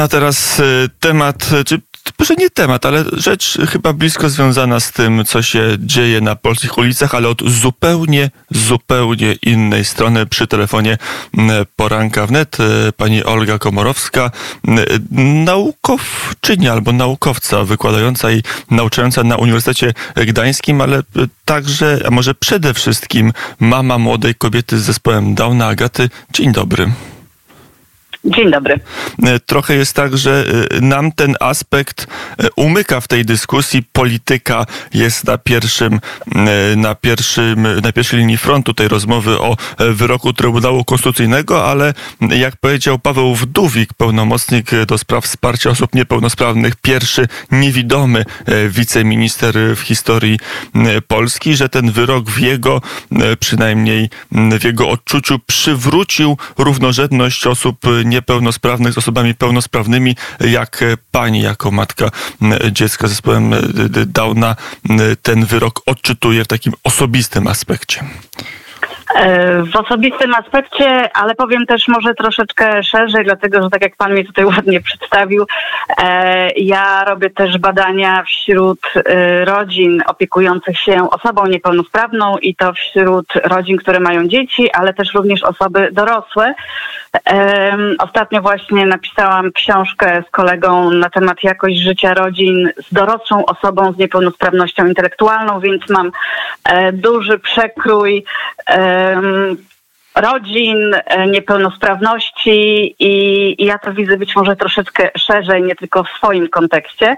A teraz y, temat, y, czy może nie temat, ale rzecz chyba blisko związana z tym, co się dzieje na polskich ulicach, ale od zupełnie, zupełnie innej strony przy telefonie poranka wnet y, pani Olga Komorowska, naukowczyni albo naukowca wykładająca i nauczająca na Uniwersytecie Gdańskim, ale także, a może przede wszystkim mama młodej kobiety z zespołem Downa Agaty. Dzień dobry. Dzień dobry. E, trochę jest tak, że e, nam ten aspekt e, umyka w tej dyskusji. Polityka jest na pierwszym, na pierwszym, na pierwszej linii frontu tej rozmowy o wyroku Trybunału Konstytucyjnego, ale jak powiedział Paweł Wdówik, pełnomocnik do spraw wsparcia osób niepełnosprawnych, pierwszy niewidomy wiceminister w historii Polski, że ten wyrok w jego, przynajmniej w jego odczuciu, przywrócił równorzędność osób niepełnosprawnych niepełnosprawnych z osobami pełnosprawnymi, jak pani jako matka dziecka zespołem Downa ten wyrok odczytuje w takim osobistym aspekcie? E, w osobistym aspekcie, ale powiem też może troszeczkę szerzej, dlatego że tak jak Pan mnie tutaj ładnie przedstawił, e, ja robię też badania wśród e, rodzin opiekujących się osobą niepełnosprawną i to wśród rodzin, które mają dzieci, ale też również osoby dorosłe. Ostatnio właśnie napisałam książkę z kolegą na temat jakość życia rodzin z dorosłą osobą z niepełnosprawnością intelektualną, więc mam duży przekrój rodzin, e, niepełnosprawności i, ja to widzę być może troszeczkę szerzej, nie tylko w swoim kontekście.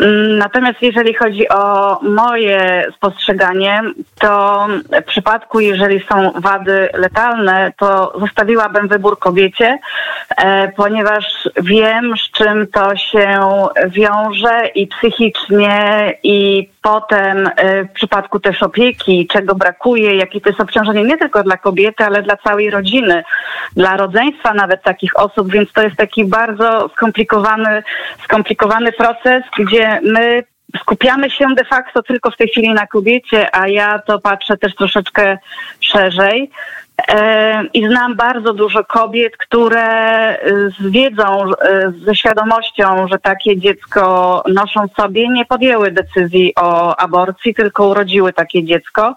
Mm, natomiast jeżeli chodzi o moje spostrzeganie, to w przypadku, jeżeli są wady letalne, to zostawiłabym wybór kobiecie, e, ponieważ wiem, z czym to się wiąże i psychicznie, i potem e, w przypadku też opieki, czego brakuje, jakie to jest obciążenie nie tylko dla kobiety, ale dla całej rodziny, dla rodzeństwa nawet takich osób, więc to jest taki bardzo skomplikowany, skomplikowany proces, gdzie my skupiamy się de facto tylko w tej chwili na kobiecie, a ja to patrzę też troszeczkę szerzej. E, I znam bardzo dużo kobiet, które z wiedzą, e, ze świadomością, że takie dziecko noszą sobie, nie podjęły decyzji o aborcji, tylko urodziły takie dziecko.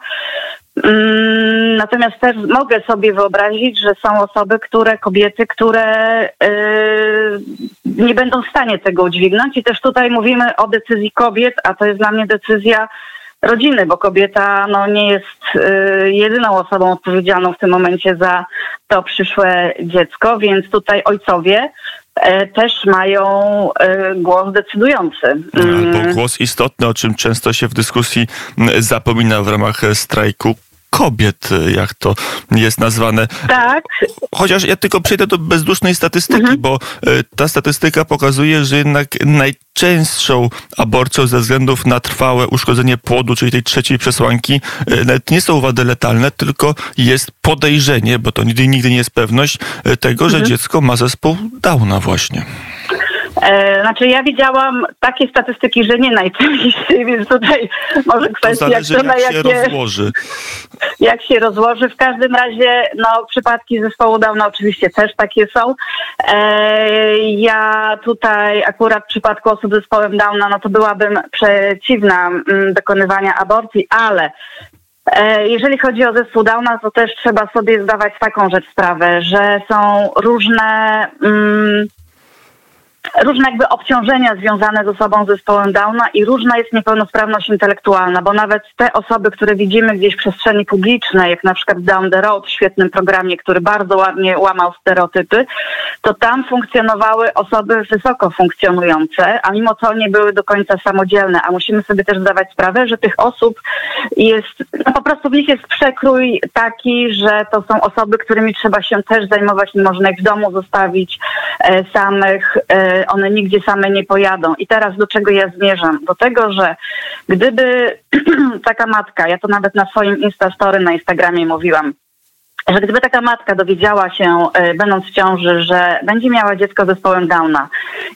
Mm, natomiast też mogę sobie wyobrazić, że są osoby, które, kobiety, które yy, nie będą w stanie tego udźwignąć. I też tutaj mówimy o decyzji kobiet, a to jest dla mnie decyzja rodziny, bo kobieta no, nie jest y, jedyną osobą odpowiedzialną w tym momencie za to przyszłe dziecko, więc tutaj ojcowie y, też mają y, głos decydujący. Albo mm. głos istotny, o czym często się w dyskusji zapomina w ramach strajku kobiet, jak to jest nazwane. Tak. Chociaż ja tylko przejdę do bezdusznej statystyki, mhm. bo e, ta statystyka pokazuje, że jednak najczęstszą aborcją ze względów na trwałe uszkodzenie płodu, czyli tej trzeciej przesłanki, e, nawet nie są wady letalne, tylko jest podejrzenie, bo to nigdy, nigdy nie jest pewność tego, mhm. że dziecko ma zespół Downa właśnie. E, znaczy ja widziałam takie statystyki, że nie najczęściej, więc tutaj może kwestia, jak, jak, się rozłoży. Jak się rozłoży. W każdym razie no, przypadki zespołu Downa oczywiście też takie są. E, ja tutaj akurat w przypadku osób z zespołem Downa, no to byłabym przeciwna mm, dokonywania aborcji, ale e, jeżeli chodzi o zespół Downa, to też trzeba sobie zdawać taką rzecz sprawę, że są różne... Mm, różne jakby obciążenia związane z osobą z zespołem Downa i różna jest niepełnosprawność intelektualna, bo nawet te osoby, które widzimy gdzieś w przestrzeni publicznej, jak na przykład Down the Road w świetnym programie, który bardzo ładnie łamał stereotypy, to tam funkcjonowały osoby wysoko funkcjonujące, a mimo to nie były do końca samodzielne, a musimy sobie też zdawać sprawę, że tych osób jest, no po prostu w nich jest przekrój taki, że to są osoby, którymi trzeba się też zajmować, nie można ich w domu zostawić e, samych, e, one nigdzie same nie pojadą. I teraz do czego ja zmierzam? Do tego, że gdyby taka matka, ja to nawet na swoim Instastory na Instagramie mówiłam, że gdyby taka matka dowiedziała się, e, będąc w ciąży, że będzie miała dziecko z zespołem Downa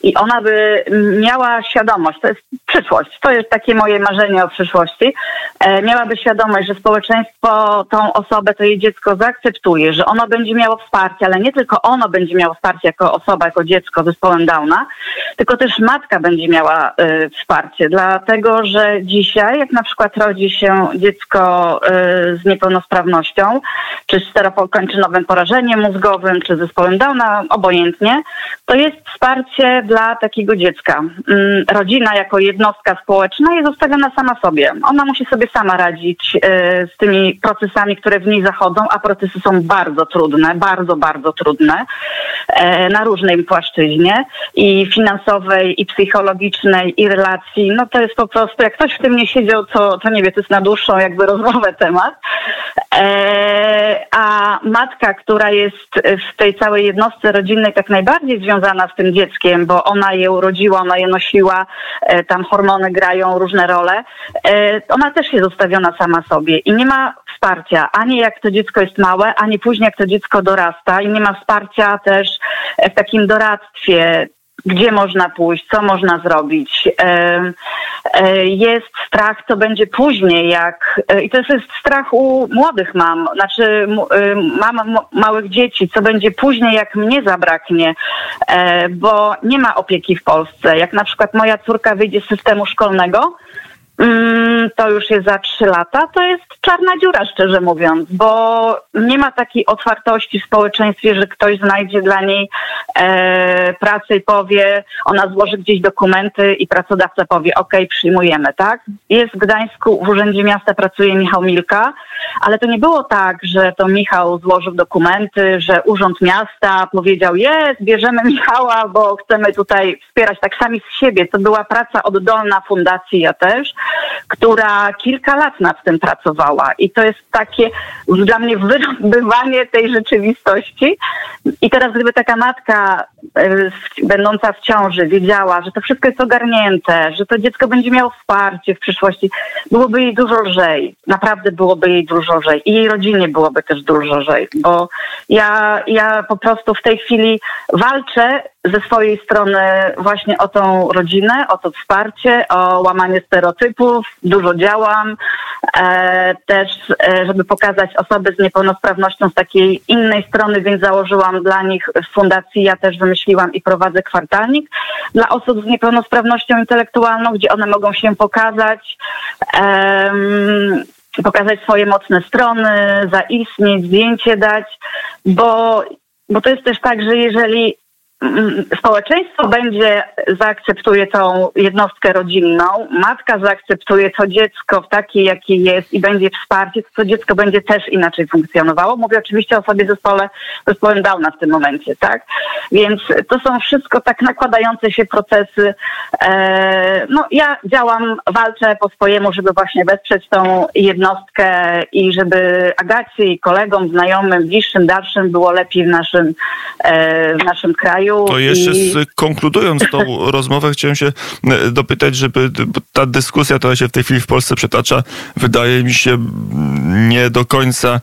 i ona by miała świadomość, to jest przyszłość, to jest takie moje marzenie o przyszłości, e, miałaby świadomość, że społeczeństwo tą osobę, to jej dziecko zaakceptuje, że ono będzie miało wsparcie, ale nie tylko ono będzie miało wsparcie jako osoba, jako dziecko z zespołem Downa, tylko też matka będzie miała y, wsparcie, dlatego że dzisiaj, jak na przykład rodzi się dziecko z niepełnosprawnością, czy z steropokończynowym porażeniem mózgowym, czy zespołem Downa, obojętnie, to jest wsparcie dla takiego dziecka. Y, rodzina jako jednostka społeczna jest zostawiona sama sobie. Ona musi sobie sama radzić y, z tymi procesami, które w niej zachodzą, a procesy są bardzo trudne, bardzo, bardzo trudne e, na różnej płaszczyźnie i finansowej, i psychologicznej, i relacji. No to jest po prostu, jak ktoś w tym nie siedział, to, to nie wie, to jest na dłuższą jakby rozmowę temat. E, a matka, która jest w tej całej jednostce rodzinnej tak najbardziej związana z tym dzieckiem, bo ona je urodziła, ona je nosiła, e, tam hormony grają różne role, ona też jest zostawiona sama sobie i nie ma wsparcia, ani jak to dziecko jest małe, ani później jak to dziecko dorasta i nie ma wsparcia też w takim doradztwie, gdzie można pójść, co można zrobić. Jest strach, co będzie później, jak. I to jest strach u młodych mam, znaczy mam małych dzieci, co będzie później, jak mnie zabraknie, e, bo nie ma opieki w Polsce. Jak na przykład moja córka wyjdzie z systemu szkolnego, to już jest za trzy lata, to jest czarna dziura, szczerze mówiąc, bo nie ma takiej otwartości w społeczeństwie, że ktoś znajdzie dla niej e, pracę i powie, ona złoży gdzieś dokumenty i pracodawca powie, ok, przyjmujemy, tak? Jest w Gdańsku, w Urzędzie Miasta pracuje Michał Milka, ale to nie było tak, że to Michał złożył dokumenty, że Urząd Miasta powiedział, jest, bierzemy Michała, bo chcemy tutaj wspierać tak sami z siebie. To była praca oddolna fundacji, ja też która kilka lat nad tym pracowała. I to jest takie dla mnie wyrobywanie tej rzeczywistości. I teraz gdyby taka matka e, będąca w ciąży wiedziała, że to wszystko jest ogarnięte, że to dziecko będzie miało wsparcie w przyszłości, byłoby jej dużo lżej. Naprawdę byłoby jej dużo lżej. I jej rodzinie byłoby też dużo lżej, bo ja, ja po prostu w tej chwili walczę ze swojej strony właśnie o tą rodzinę, o to wsparcie, o łamanie stereotypów. Dużo działam. E, też, e, żeby pokazać osoby z niepełnosprawnością z takiej innej strony, więc założyłam dla nich w fundacji, ja też wymyśliłam i prowadzę kwartalnik dla osób z niepełnosprawnością intelektualną, gdzie one mogą się pokazać. E, pokazać swoje mocne strony, zaistnieć, zdjęcie dać, bo, bo to jest też tak, że jeżeli społeczeństwo będzie, zaakceptuje tą jednostkę rodzinną, matka zaakceptuje to dziecko w takiej, jakie jest i będzie wsparcie, to, to dziecko będzie też inaczej funkcjonowało. Mówię oczywiście o sobie zespole, zespołem Downa w tym momencie, tak? Więc to są wszystko tak nakładające się procesy. E, no ja działam, walczę po swojemu, żeby właśnie wesprzeć tą jednostkę i żeby Agacie i kolegom, znajomym, bliższym, dalszym było lepiej w naszym, e, w naszym kraju to jeszcze i... konkludując tą rozmowę, chciałem się e, dopytać, żeby ta dyskusja, która się w tej chwili w Polsce przetacza, wydaje mi się nie do końca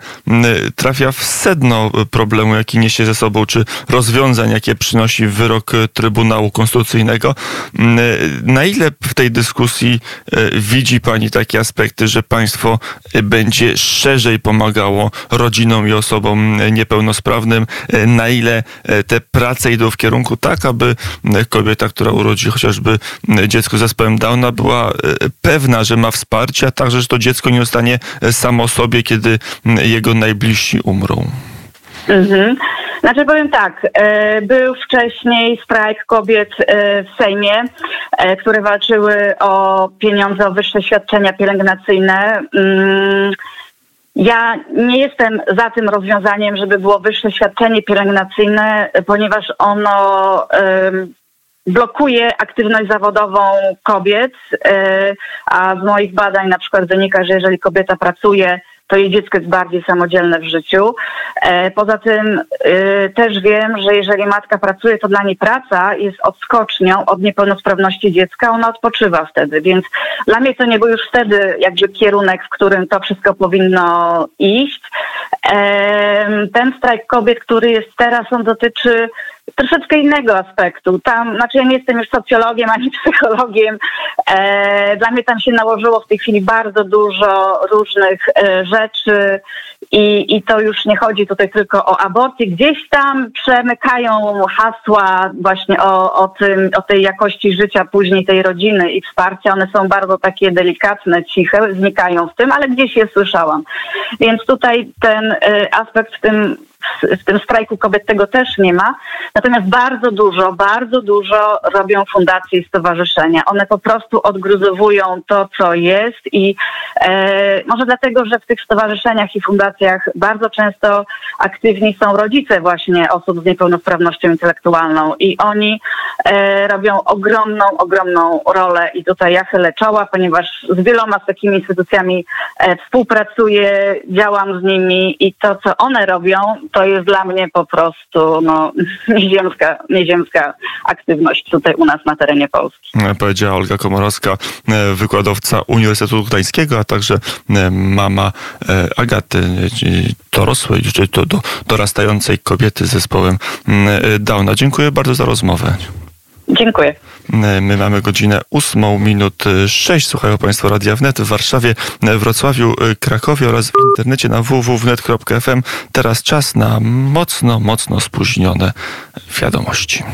trafia w sedno problemu, jaki niesie ze sobą, czy rozwiązań, jakie przynosi wyrok Trybunału Konstytucyjnego. Na ile w tej dyskusji e, widzi Pani takie aspekty, że państwo będzie szerzej pomagało rodzinom i osobom niepełnosprawnym? E, na ile te prace idą w kierunku tak, aby kobieta, która urodzi chociażby dziecko z zespołem Downa, była e, pewna, że ma wsparcie, a także, że to dziecko nie zostanie samo sobie, kiedy jego najbliżsi umrą. Mhm. Znaczy powiem tak, e, był wcześniej strajk kobiet e, w Sejmie, które walczyły o pieniądze, o wyższe świadczenia pielęgnacyjne. Ja nie jestem za tym rozwiązaniem, żeby było wyższe świadczenie pielęgnacyjne, ponieważ ono blokuje aktywność zawodową kobiet, e, a z moich badań na przykład wynika, że jeżeli kobieta pracuje to jej dziecko jest bardziej samodzielne w życiu. E, poza tym e, też wiem, że jeżeli matka pracuje, to dla niej praca jest odskocznią od niepełnosprawności dziecka, ona odpoczywa wtedy, więc dla mnie to nie był już wtedy jakby kierunek, w którym to wszystko powinno iść. Ten strajk kobiet, który jest teraz, on dotyczy troszeczkę innego aspektu. Tam, znaczy ja nie jestem już socjologiem ani psychologiem. E, dla mnie tam się nałożyło w tej chwili bardzo dużo różnych e, rzeczy i, i to już nie chodzi tutaj tylko o aborcję. Gdzieś tam przemykają hasła właśnie o, o, tym, o tej jakości życia później tej rodziny i wsparcia. One są bardzo takie delikatne, ciche, znikają w tym, ale gdzieś je słyszałam. Więc tutaj ten e, aspekt w tym w tym strajku kobiet tego też nie ma. Natomiast bardzo dużo, bardzo dużo robią fundacje i stowarzyszenia. One po prostu odgruzowują to, co jest i e, może dlatego, że w tych stowarzyszeniach i fundacjach bardzo często aktywni są rodzice właśnie osób z niepełnosprawnością intelektualną i oni e, robią ogromną, ogromną rolę i tutaj ja chylę czoła, ponieważ z wieloma z takimi instytucjami e, współpracuję, działam z nimi i to, co one robią, to jest dla mnie po prostu no, nieziemska, nieziemska aktywność tutaj u nas na terenie Polski. Powiedziała Olga Komorowska, e, wykładowca Uniwersytetu Gdańskiego, a także e, mama e, Agaty, dorosłej, czy to do, dorastającej kobiety z zespołem Downa. Dziękuję bardzo za rozmowę. Dziękuję. My mamy godzinę 8 minut 6. Słuchają Państwo Radia Wnet w Warszawie, Wrocławiu, Krakowie oraz w internecie na www.wnet.fm. Teraz czas na mocno, mocno spóźnione wiadomości.